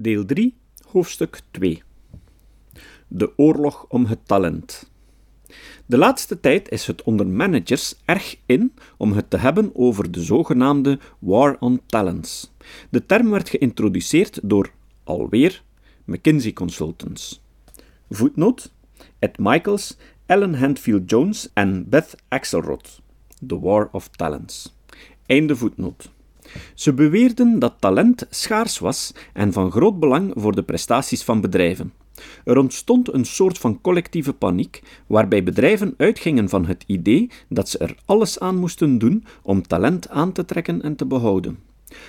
Deel 3, hoofdstuk 2. De oorlog om het talent. De laatste tijd is het onder managers erg in om het te hebben over de zogenaamde War on Talents. De term werd geïntroduceerd door, alweer, McKinsey Consultants. Voetnoot: Ed Michaels, Ellen Handfield Jones en Beth Axelrod. The War of Talents. Einde voetnoot. Ze beweerden dat talent schaars was en van groot belang voor de prestaties van bedrijven. Er ontstond een soort van collectieve paniek, waarbij bedrijven uitgingen van het idee dat ze er alles aan moesten doen om talent aan te trekken en te behouden.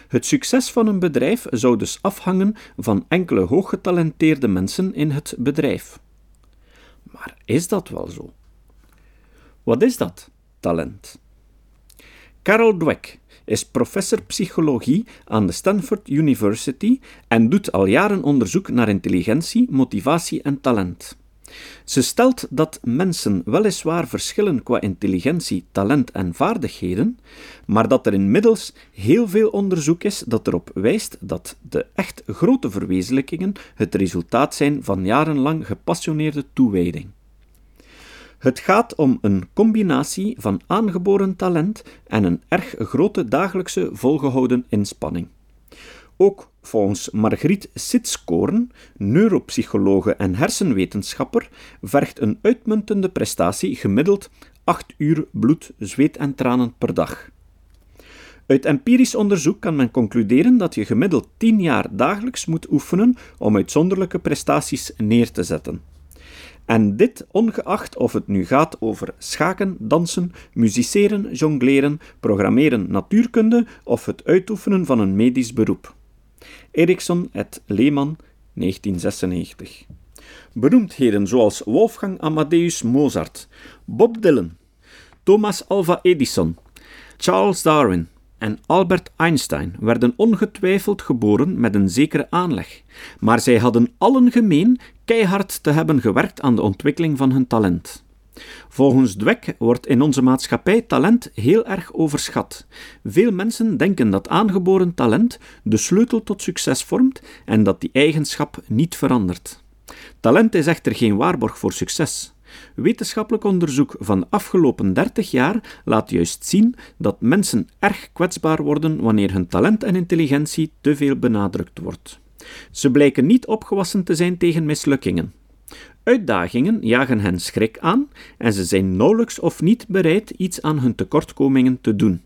Het succes van een bedrijf zou dus afhangen van enkele hooggetalenteerde mensen in het bedrijf. Maar is dat wel zo? Wat is dat, talent? Carol Dweck is professor psychologie aan de Stanford University en doet al jaren onderzoek naar intelligentie, motivatie en talent. Ze stelt dat mensen weliswaar verschillen qua intelligentie, talent en vaardigheden, maar dat er inmiddels heel veel onderzoek is dat erop wijst dat de echt grote verwezenlijkingen het resultaat zijn van jarenlang gepassioneerde toewijding. Het gaat om een combinatie van aangeboren talent en een erg grote dagelijkse volgehouden inspanning. Ook volgens Margriet Sitskoorn, neuropsychologe en hersenwetenschapper, vergt een uitmuntende prestatie gemiddeld 8 uur bloed, zweet en tranen per dag. Uit empirisch onderzoek kan men concluderen dat je gemiddeld 10 jaar dagelijks moet oefenen om uitzonderlijke prestaties neer te zetten. En dit ongeacht of het nu gaat over schaken, dansen, musiceren, jongleren, programmeren, natuurkunde of het uitoefenen van een medisch beroep. Erikson et Lehmann, 1996. Beroemdheden zoals Wolfgang Amadeus Mozart, Bob Dylan, Thomas Alva Edison, Charles Darwin, en Albert Einstein werden ongetwijfeld geboren met een zekere aanleg, maar zij hadden allen gemeen keihard te hebben gewerkt aan de ontwikkeling van hun talent. Volgens Dweck wordt in onze maatschappij talent heel erg overschat. Veel mensen denken dat aangeboren talent de sleutel tot succes vormt en dat die eigenschap niet verandert. Talent is echter geen waarborg voor succes. Wetenschappelijk onderzoek van afgelopen 30 jaar laat juist zien dat mensen erg kwetsbaar worden wanneer hun talent en intelligentie te veel benadrukt wordt. Ze blijken niet opgewassen te zijn tegen mislukkingen. Uitdagingen jagen hen schrik aan en ze zijn nauwelijks of niet bereid iets aan hun tekortkomingen te doen.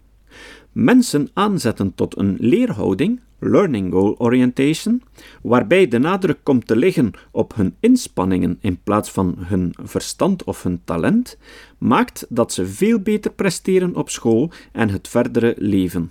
Mensen aanzetten tot een leerhouding learning goal orientation, waarbij de nadruk komt te liggen op hun inspanningen in plaats van hun verstand of hun talent, maakt dat ze veel beter presteren op school en het verdere leven.